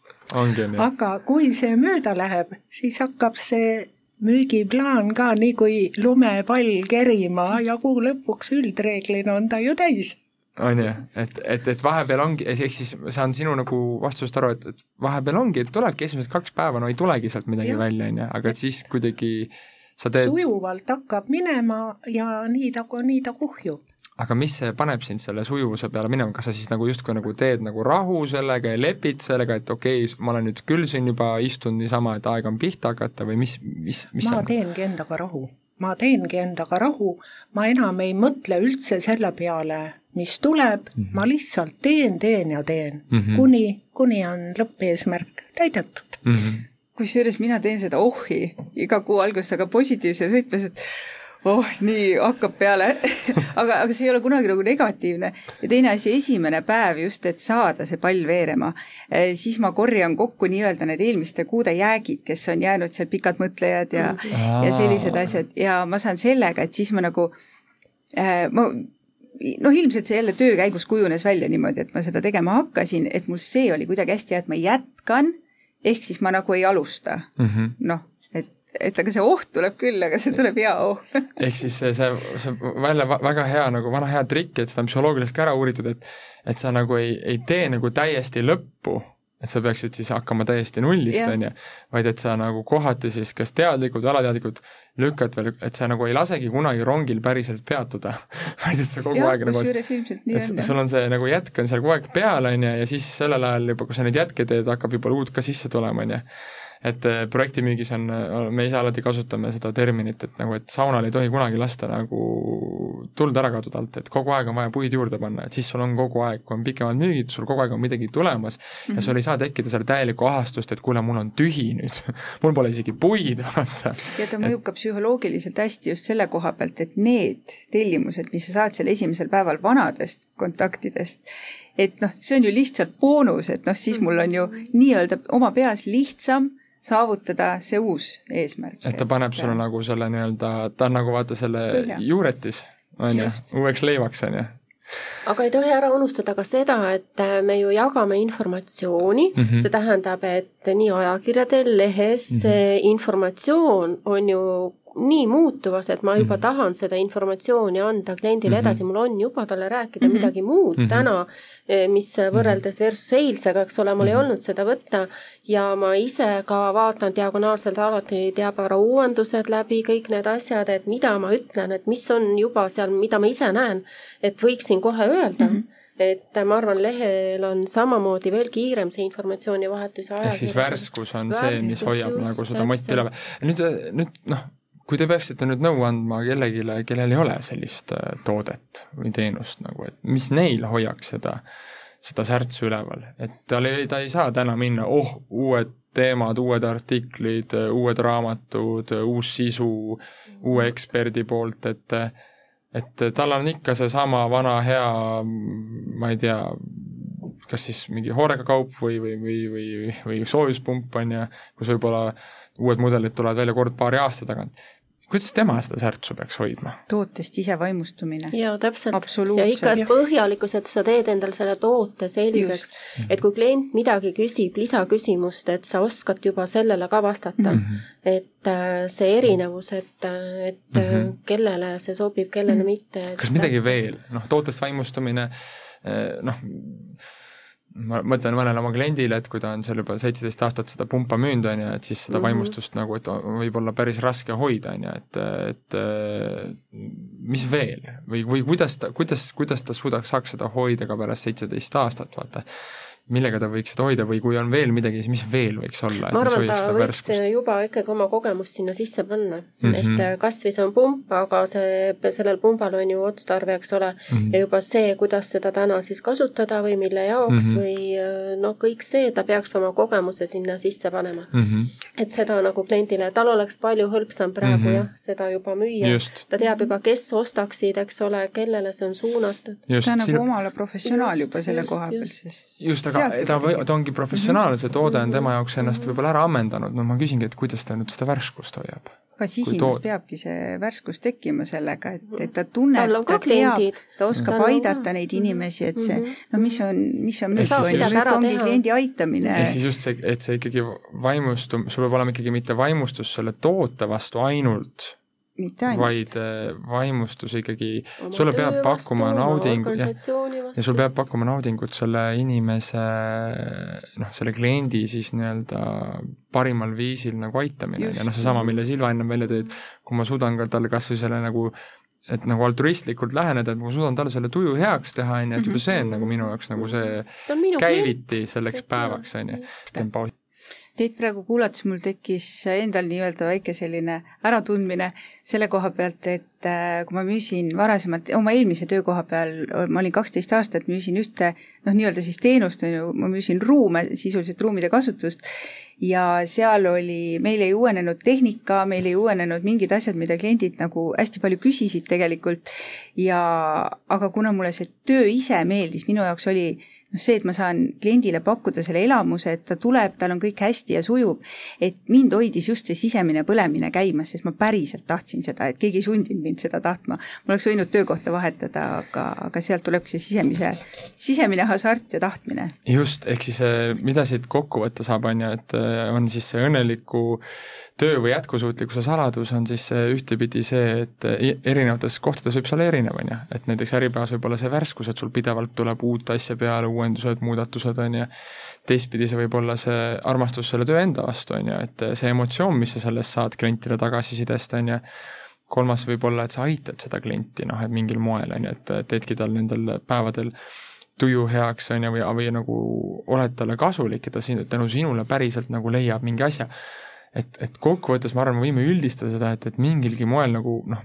aga kui see mööda läheb, siis hakkab see müügiplaan ka nii kui lumepall kerima ja kuu lõpuks üldreeglina on ta ju täis on ju, et, et, et vahepeal ongi, ehk siis ma saan sinu nagu vastusest aru, et, et vahepeal ongi, et tulebki esimesed kaks päeva, no ei tulegi sealt midagi ja. välja, on ju, aga et siis kuidagi sa teed sujuvalt hakkab minema ja nii ta, nii ta kuhjub. Aga mis see paneb sind selle sujuvuse peale minema, kas sa siis nagu justkui nagu teed nagu rahu sellega ja lepid sellega, et okei okay,, ma olen nüüd küll siin juba istunud niisama, et aeg on pihta hakata või mis, mis, mis ma on? teengi endaga rahu, ma teengi endaga rahu, ma enam ei mõtle üldse selle peale, mis tuleb mm, -hmm. ma lihtsalt teen, teen ja teen mm, -hmm. kuni, kuni on lõppeesmärk täidetud mm. -hmm kusjuures mina teen seda ohhi iga kuu alguses, aga positiivses võtmes, et oh, nii hakkab peale aga, aga see ei ole kunagi nagu negatiivne. ja teine asi, esimene päev just, et saada see pall veerema, eh, siis ma korjan kokku nii-öelda need eelmiste kuude jäägid, kes on jäänud seal pikad mõtlejad ja mm., ja sellised asjad ja ma saan sellega, et siis ma nagu äh,, ma noh, ilmselt see jälle töö käigus kujunes välja niimoodi, et ma seda tegema hakkasin, et mul see oli kuidagi hästi hea, et ma jätkan, ehk siis ma nagu ei alusta mm -hmm., noh et aga see oht tuleb küll, aga see tuleb hea oht ehk siis see, see, see välja väga hea nagu vana hea trikk, et seda on psühholoogiliselt ka ära uuritud, et et sa nagu ei, ei tee nagu täiesti lõppu, et sa peaksid siis hakkama täiesti nullist, on ju, vaid et sa nagu kohati siis kas teadlikult alateadlikult lükkad veel, et sa nagu ei lasegi kunagi rongil päriselt peatuda. Vaid et sa kogu ja, aeg nagu, et sul on see nagu jätk on seal kogu aeg peal, on ju, ja siis sellel ajal juba, kui sa neid jätke teed, hakkab juba uut ka sisse tulema, on ju et äh, projektimüügis on, äh, me ise alati kasutame seda terminit, et nagu, et saunal ei tohi kunagi lasta nagu tuld ära kaduda alt, et kogu aeg on vaja puid juurde panna, et siis sul on kogu aeg, kui on pikemad müügid, sul kogu aeg on midagi tulemas mm -hmm. ja sul mhm. ei saa tekkida seal täielikku ahastust, et kuule, mul on tühi nüüd mul pole isegi puid, vaata. ja ta mõjub et... ka psühholoogiliselt hästi just selle koha pealt, et need tellimused, mis sa saad seal esimesel päeval vanadest kontaktidest, et noh, see on ju lihtsalt boonus, et noh, siis mul on ju mhm. nii-öelda oma peas lihtsam saavutada see uus eesmärk. et ta paneb sulle nagu selle nii-öelda, ta on nagu vaata selle Põhja. juuretis, on ju, uueks leivaks, on ju aga ei tohi ära unustada ka seda, et me ju jagame informatsiooni mm, -hmm. see tähendab, et nii ajakirjadel, lehes mm, -hmm. informatsioon on ju nii muutuvas, et ma juba mm -hmm. tahan seda informatsiooni anda kliendile mm -hmm. edasi, mul on juba talle rääkida mm -hmm. midagi muud mm -hmm. täna, eh, mis võrreldes versus eilsega, eks ole, mul mm -hmm. ei olnud seda võtta ja ma ise ka vaatan diagonaalselt alati teabevara uuendused läbi, kõik need asjad, et mida ma ütlen, et mis on juba seal, mida ma ise näen, et võiksin kohe öelda mm. -hmm et ma arvan, lehel on samamoodi veel kiirem see informatsioonivahetus ehk siis värskus on värskus see, mis hoiab just, nagu seda motti üleval. nüüd, nüüd noh, kui te peaksite nüüd nõu andma kellelegi, kellel ei ole sellist äh, toodet või teenust nagu, et mis neil hoiaks seda, seda särtsu üleval, et tal ei, ta ei saa täna minna, oh, uued teemad, uued artiklid, uued raamatud, uus sisu uue eksperdi poolt, et et tal on ikka seesama vana hea, ma ei tea, kas siis mingi hoorega-kaup või, või, või, või, või soojuspump, on ju, kus võib-olla uued mudelid tulevad välja kord paari aasta tagant kuidas tema seda särtsu peaks hoidma? tootest ise vaimustumine. jaa, täpselt. ja ikka, et põhjalikkus, et sa teed endale selle toote selgeks, et kui klient midagi küsib, lisaküsimust, et sa oskad juba sellele ka vastata mm. -hmm. et äh, see erinevus, et, äh, et mm -hmm. kellele see sobib, kellele mm -hmm. mitte. kas midagi veel, noh, tootest vaimustumine, noh, ma mõtlen mõnele oma kliendile, et kui ta on seal juba seitseteist aastat seda pumpa müünud, on ju, et siis seda mm -hmm. vaimustust nagu, et võib olla päris raske hoida, on ju, et, et mis veel või, või kuidas ta, kuidas, kuidas ta suudaks, saaks seda hoida ka pärast seitseteist aastat, vaata millega ta võiks seda hoida või kui on veel midagi, siis mis veel võiks olla? ma arvan, ta võiks värskust? juba ikkagi oma kogemust sinna sisse panna mm, -hmm. et äh, kas või see on pump, aga see, sellel pumbal on ju otstarve, eks ole mm, -hmm. ja juba see, kuidas seda täna siis kasutada või mille jaoks mm -hmm. või äh, noh, kõik see, ta peaks oma kogemuse sinna sisse panema mm. -hmm. et seda nagu kliendile, tal oleks palju hõlpsam praegu mm -hmm. jah, seda juba müüa, ta teab juba, kes ostaksid, eks ole, kellele see on suunatud. ta on nagu omale professionaal juba selle koha peal, sest just, aga aga ta või, ta ongi professionaal, see toode on tema jaoks ennast võib-olla ära ammendanud, no ma küsingi, et kuidas ta nüüd seda värskust hoiab? aga sisimas tood... peabki see värskus tekkima sellega, et, et ta tunneb, ta teab, ta oskab Tal aidata neid inimesi, et see, mhm. no mis on, mis on müük, on ongi kliendi aitamine. ehk siis just see, et see ikkagi vaimustum-, sul peab olema ikkagi mitte vaimustus selle toote vastu ainult, vaid äh, vaimustus ikkagi, sulle peab pakkuma naudingu, jah, ja sul peab pakkuma naudingut selle inimese noh, selle kliendi siis nii-öelda parimal viisil nagu aitamine. Ja noh, seesama, mille Silva ennem välja tõi, et kui ma suudan ka talle kas või selle nagu et nagu altruistlikult läheneda, et ma suudan talle selle tuju heaks teha, on ju, et juba see on nagu minu jaoks nagu see käiviti selleks päevaks, on ju. Teid praegu kuulates mul tekkis endal nii-öelda väike selline äratundmine selle koha pealt, et äh, kui ma müüsin varasemalt oma eelmise töökoha peal, ma olin kaksteist aastat, müüsin ühte noh, nii-öelda siis teenust, on ju, ma müüsin ruume, sisuliselt ruumide kasutust. Ja seal oli, meil ei uuenenud tehnika, meil ei uuenenud mingid asjad, mida kliendid nagu hästi palju küsisid tegelikult. Ja aga kuna mulle see töö ise meeldis, minu jaoks oli noh, see, et ma saan kliendile pakkuda selle elamuse, et ta tuleb, tal on kõik hästi ja sujub, et mind hoidis just see sisemine põlemine käimas, sest ma päriselt tahtsin seda, et keegi ei sundinud mind seda tahtma. ma oleks võinud töökohta vahetada, aga, aga sealt tulebki see sisemise, sisemine hasart ja tahtmine. just, ehk siis eh, mida siit kokku võtta saab, on ju, et eh, on siis see õnneliku töö või jätkusuutlikkuse saladus on siis ühtepidi see, et erinevates kohtades võib see olla erinev, on ju, et näiteks Äripäevas võib olla see värskus, et sul pidevalt tuleb uut asja peale, uuendused, muudatused, on ju, teistpidi see võib olla see armastus selle töö enda vastu, on ju, et see emotsioon, mis sa sellest saad klientide tagasisidest, on ju, kolmas võib olla, et sa aitad seda klienti, noh, et mingil moel, on ju, et teedki tal nendel päevadel tuju heaks, on ju, või, või nagu oled talle kasulik ja ta siin, tänu sinule päriselt nagu leiab mingi asja et, et kokkuvõttes ma arvan, me võime üldistada seda, et, et mingilgi moel nagu noh,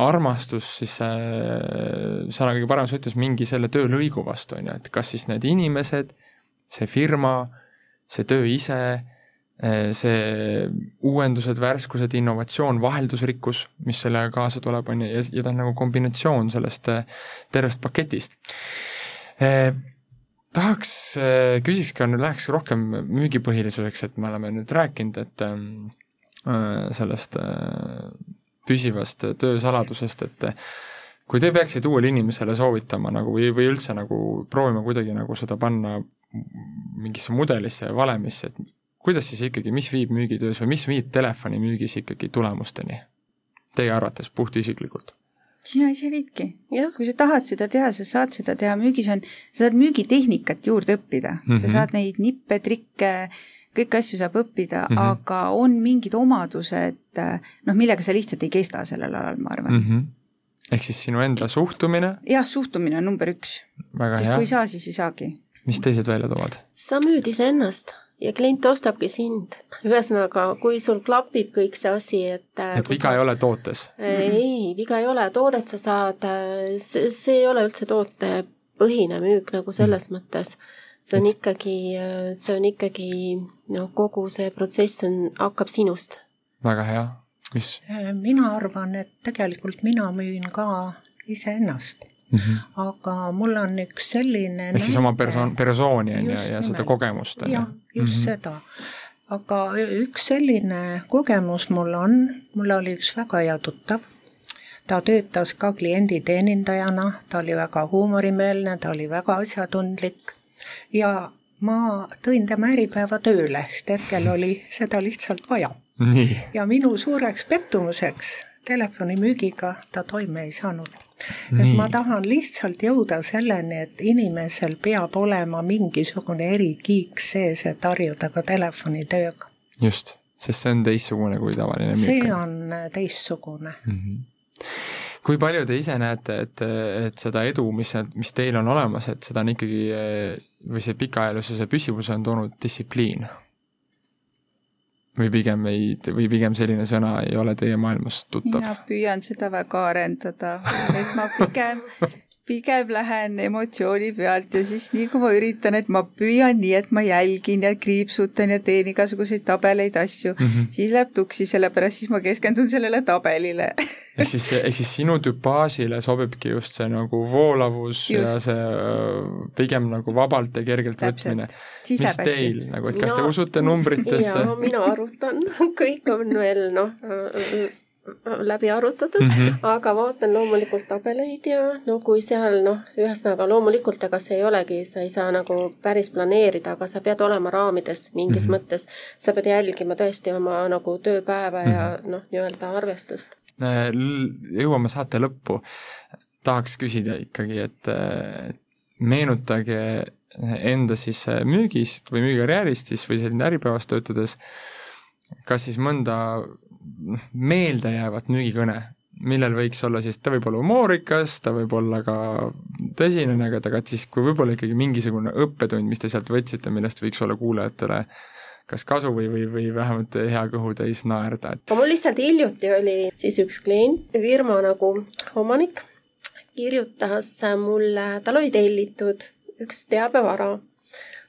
armastus siis äh, sõna kõige paremas ütles mingi selle töölõigu vastu, on ju, et kas siis need inimesed, see firma, see töö ise, äh, see uuendused, värskused, innovatsioon, vaheldusrikkus, mis sellega kaasa tuleb, on ju, ja, ja ta on nagu kombinatsioon sellest äh, tervest paketist. Äh, tahaks, äh, küsiks ka läheks rohkem müügipõhilisuseks, et me oleme nüüd rääkinud, et ähm, äh, sellest äh, püsivast töösaladusest, et kui te peaksite uuele inimesele soovitama nagu või, või üldse nagu proovima kuidagi nagu seda panna mingisse mudelisse ja valemisse, et kuidas siis ikkagi, mis viib müügitöös või mis viib telefonimüügis ikkagi tulemusteni? Teie arvates puhtisiklikult sina ise viidki. kui sa tahad seda teha, sa saad seda teha, müügis on, sa saad müügitehnikat juurde õppida mm, -hmm. sa mhm. saad neid nippe, trikke, kõiki asju saab õppida mm, -hmm. aga on mingid omadused, noh, millega sa lihtsalt ei kesta sellel alal, ma arvan mm. -hmm. ehk siis sinu enda suhtumine? jah, suhtumine on number üks. sest kui ei saa, siis ei saagi. mis teised välja toovad? sa müüd iseennast ja klient ostabki sind. ühesõnaga, kui sul klapib kõik see asi, et äh, et viga sa... ei ole tootes? ei, viga ei ole, toodet sa saad, äh, see, ei ole üldse tootepõhine müük nagu selles mm. mõttes. see on et... ikkagi, äh, see on ikkagi noh, kogu see protsess on, hakkab sinust. väga hea, mis? mina arvan, et tegelikult mina müün ka iseennast Mm -hmm. aga mul on üks selline ehk siis oma persoon, persooni on ju ja, ja seda kogemust on ju? Just mm -hmm. seda. aga üks selline kogemus mul on, mul oli üks väga hea tuttav, ta töötas ka klienditeenindajana, ta oli väga huumorimeelne, ta oli väga asjatundlik ja ma tõin tema Äripäeva tööle, sest hetkel oli seda lihtsalt vaja. ja minu suureks pettumuseks telefonimüügiga ta toime ei saanud et ma tahan lihtsalt jõuda selleni, et inimesel peab olema mingisugune erikiik sees, et harjuda ka telefonitööga. just, sest see on teistsugune kui tavaline müük. see on äh, teistsugune mm. -hmm. kui palju te ise näete, et, et seda edu, mis, mis teil on olemas, et seda on ikkagi või see pikaajalisuse püsivuse on toonud distsipliin? Või pigem ei, või pigem selline sõna ei ole teie maailmas tuttav? mina püüan seda väga arendada, et ma pigem pigem lähen emotsiooni pealt ja siis nii kui ma üritan, et ma püüan nii, et ma jälgin ja kriipsutan ja teen igasuguseid tabeleid, asju mm, -hmm. siis läheb tuksi, sellepärast siis ma keskendun sellele tabelile ehk siis, ehk siis sinu tüpaažile sobibki just see nagu voolavus just. ja see äh, pigem nagu vabalt ja kergelt Täpselt. võtmine. mis teil nagu, et kas mina... te usute numbritesse? jaa, mina arvutan, kõik on veel noh läbi arutatud mm, -hmm. aga vaatan loomulikult tabeleid ja no kui seal noh, ühesõnaga loomulikult, ega see ei olegi, sa ei saa nagu päris planeerida, aga sa pead olema raamides mingis mm -hmm. mõttes. sa pead jälgima tõesti oma nagu tööpäeva mm -hmm. ja noh, nii-öelda arvestust. jõuame saate lõppu, tahaks küsida ikkagi, et meenutage enda siis müügist või müügikarjäärist siis või selline Äripäevas töötades, kas siis mõnda meeldejäävat müügikõne, millel võiks olla siis, ta võib olla humoorikas, ta võib olla ka tõsine, aga, aga et siis, kui võib-olla ikkagi mingisugune õppetund, mis te sealt võtsite, millest võiks olla kuulajatele kas kasu või, või, või vähemalt hea kõhutäis naerda, et mul lihtsalt hiljuti oli siis üks klient, firma nagu omanik, kirjutas mulle, tal oli tellitud üks teabevara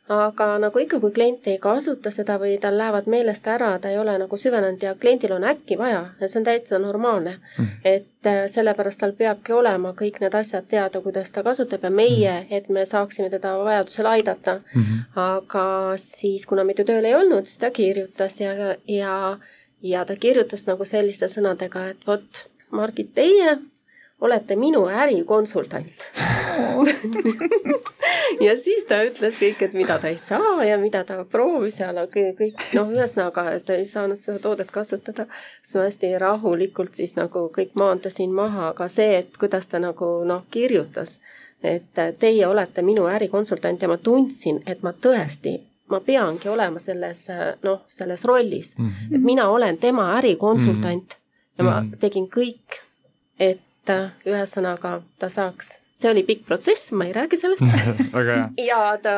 aga nagu ikka, kui klient ei kasuta seda või tal lähevad meelest ära, ta ei ole nagu süvenenud ja kliendil on äkki vaja ja see on täitsa normaalne mm.. et äh, sellepärast tal peabki olema kõik need asjad teada, kuidas ta kasutab ja meie mm., et me saaksime teda vajadusel aidata mm. -hmm. aga siis, kuna mitu tööl ei olnud, siis ta kirjutas ja, ja, ja ta kirjutas nagu selliste sõnadega, et vot, Margit, teie olete minu ärikonsultant ja siis ta ütles kõik, et mida ta ei saa ja mida ta proovis ja no kõik, noh, ühesõnaga, et ta ei saanud seda toodet kasutada. siis ma hästi rahulikult siis nagu kõik maandasin maha, aga see, et kuidas ta nagu noh, kirjutas, et teie olete minu ärikonsultant ja ma tundsin, et ma tõesti ma peangi olema selles noh, selles rollis mm, -hmm. et mina olen tema ärikonsultant mm -hmm. ja ma mhm. tegin kõik, et et ühesõnaga ta saaks, see oli pikk protsess, ma ei räägi sellest. Ja ta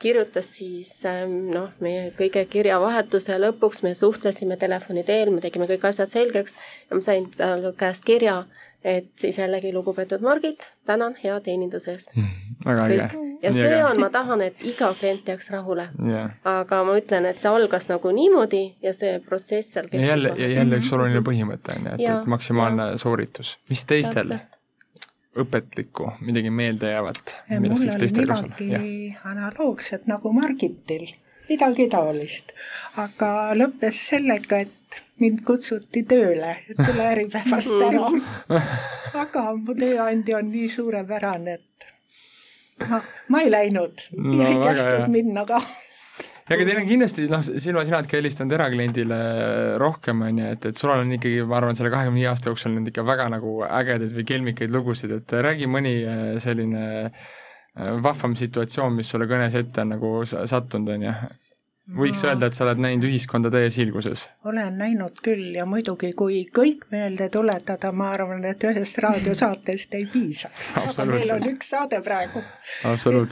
kirjutas siis ähm, noh, meie kõige kirjavahetuse lõpuks, me suhtlesime telefoni teel, me tegime kõik asjad selgeks ja ma sain tal käest kirja, et siis jällegi lugupeetud Margit, tänan hea teeninduse eest mm,. väga äge. ja see äge. on, ma tahan, et iga klient jääks rahule yeah.. aga ma ütlen, et see algas nagu niimoodi ja see protsess seal kestis. jälle, ja jälle üks oluline põhimõte on ju, et, et maksimaalne ja. sooritus. mis teistel? õpetlikku, midagi meeldejäävat? mul on midagi analoogset nagu Margitil, midagi taolist, aga lõppes sellega, et mind kutsuti tööle, tule Äripäevast ära. aga mu tööandja on nii suurepärane, et ma, ma ei läinud no,, ei kästud minna ka ja aga teil on kindlasti noh, Silva, sina oled ka helistanud erakliendile rohkem, on ju, et, et sul on ikkagi, ma arvan, selle kahekümne viie aasta jooksul olnud ikka väga nagu ägedaid või kelmikaid lugusid, et räägi mõni äh, selline äh, vahvam situatsioon, mis sulle kõnes ette on nagu sattunud, on ju? Võiks öelda, et sa oled näinud ühiskonda täies hiilguses? olen näinud küll ja muidugi, kui kõik meelde tuletada, ma arvan, et ühest raadiosaatest ei piisaks. aga meil on üks saade praegu.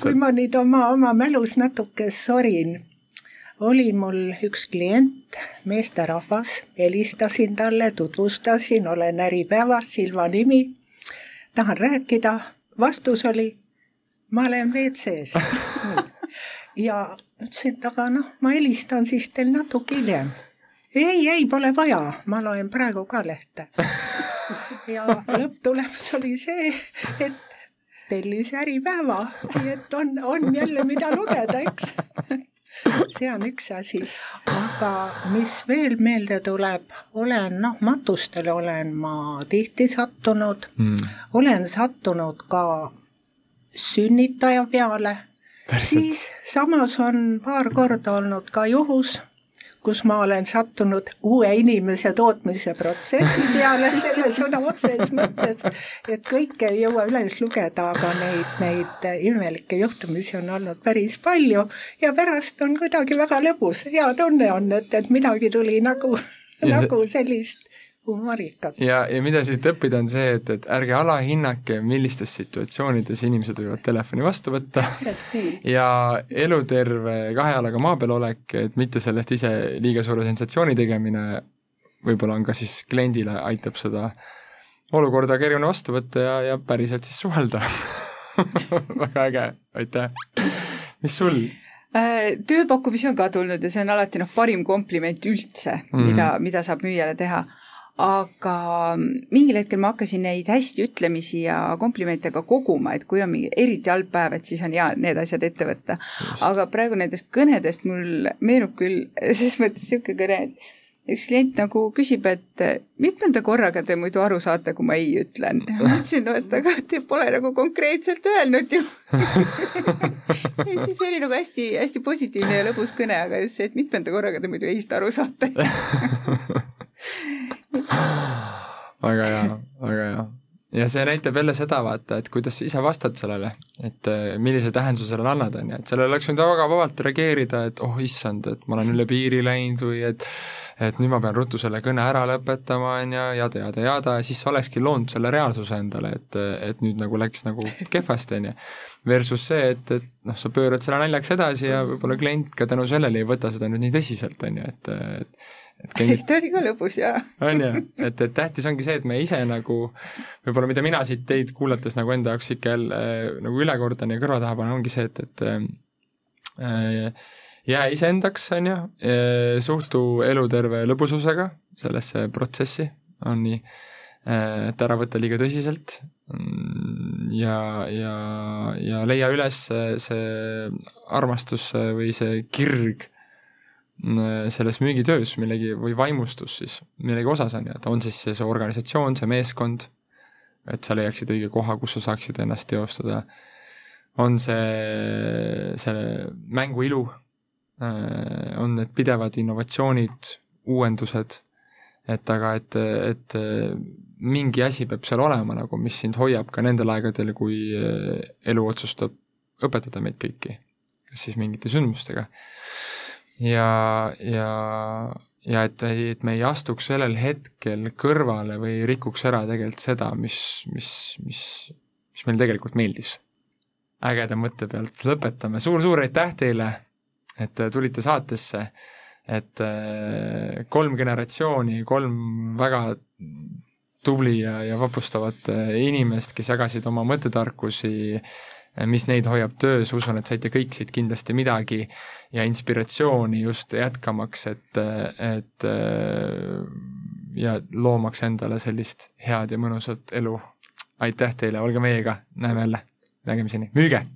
kui ma nüüd oma, oma mälus natuke sorin oli mul üks klient, meesterahvas, helistasin talle, tutvustasin, olen Äripäevas, Silva nimi, tahan rääkida, vastus oli, ma olen WC-s ja ütlesin, et aga noh, ma helistan siis teil natuke hiljem. ei, ei, pole vaja, ma loen praegu ka lehte. ja lõpptulemus oli see, et tellis Äripäeva, nii et on, on jälle, mida lugeda, eks. See on üks asi, aga mis veel meelde tuleb, olen noh, matustele olen ma tihti sattunud. Mm., olen sattunud ka sünnitaja peale, siis samas on paar korda olnud ka juhus, kus ma olen sattunud uue inimese tootmise protsessi peale selle sõna otseses mõttes, et kõike ei jõua üles lugeda, aga neid, neid imelikke juhtumisi on olnud päris palju ja pärast on kuidagi väga lõbus, hea tunne on, et, et midagi tuli nagu, nagu sellist humoorikat. ja, ja mida siit õppida, on see, et, et ärge alahinnake, millistes situatsioonides inimesed võivad telefoni vastu võtta ja eluterve kahe jalaga maa peal olek, et mitte sellest ise liiga suure sensatsiooni tegemine, võib-olla on ka siis kliendile, aitab seda olukorda kergemini vastu võtta ja, ja päriselt siis suhelda väga äge, aitäh. mis sul? Äh, tööpakkumisi on ka tulnud ja see on alati noh, parim kompliment üldse mm, -hmm. mida, mida saab müüjale teha aga mingil hetkel ma hakkasin neid hästi ütlemisi ja komplimente ka koguma, et kui on mingi eriti halb päev, et siis on hea need asjad ette võtta. aga praegu nendest kõnedest mul meenub küll ses mõttes niisugune kõne, et üks klient nagu küsib, et mitmenda korraga te muidu aru saate, kui ma ei ütlen. ma ütlesin, no et aga te pole nagu konkreetselt öelnud ju ja siis oli nagu hästi-hästi positiivne ja lõbus kõne, aga just see, et mitmenda korraga te muidu ei-st aru saate väga hea, väga hea. ja see näitab jälle seda, vaata, et kuidas sa ise vastad sellele, et äh, millise tähenduse sellele annad, on ju, et sellele oleks võinud väga vabalt reageerida, et oh issand, et ma olen üle piiri läinud või et et nüüd ma pean ruttu selle kõne ära lõpetama, on ju, jada, jada, jada, ja siis sa olekski loonud selle reaalsuse endale, et, et nüüd nagu läks nagu kehvasti, on ju. Versus see, et, et noh, sa pöörad selle naljaks edasi ja võib-olla klient ka tänu sellele ei võta seda nüüd nii tõsiselt, on ju, et, et et klient... ta oli ka lõbus ja on ju, et, et tähtis ongi see, et me ise nagu võib-olla mida mina siit teid kuulates nagu enda jaoks ikka jälle nagu üle kordan ja kõrva taha panen, ongi see, et, et äh, jää iseendaks, on ju, suhtu eluterve lõbususega sellesse protsessi, on nii, et ära võtta liiga tõsiselt mm, ja, ja, ja leia üles see armastus või see kirg selles müügitöös millegi või vaimustus siis millegi osas on ju, et on siis see, see organisatsioon, see meeskond, et sa leiaksid õige koha, kus sa saaksid ennast teostada, on see, see mängu ilu Äh, on need pidevad innovatsioonid, uuendused, et aga et, et mingi asi peab seal olema nagu, mis sind hoiab ka nendel aegadel, kui äh, elu otsustab õpetada meid kõiki, kas siis mingite sündmustega. Ja, ja, ja et, et me ei astuks sellel hetkel kõrvale või rikuks ära tegelikult seda, mis, mis, mis, mis meile tegelikult meeldis. ägeda mõtte pealt lõpetame suur,, suur-suur aitäh teile et tulite saatesse, et äh, kolm generatsiooni, kolm väga tubli ja, ja vapustavat äh, inimest, kes jagasid oma mõttetarkusi, mis neid hoiab töös, usun, et saite kõik siit kindlasti midagi ja inspiratsiooni just jätkamaks, et, et ja loomaks endale sellist head ja mõnusat elu. aitäh teile, olge meiega, näeme jälle, nägemiseni, müüge!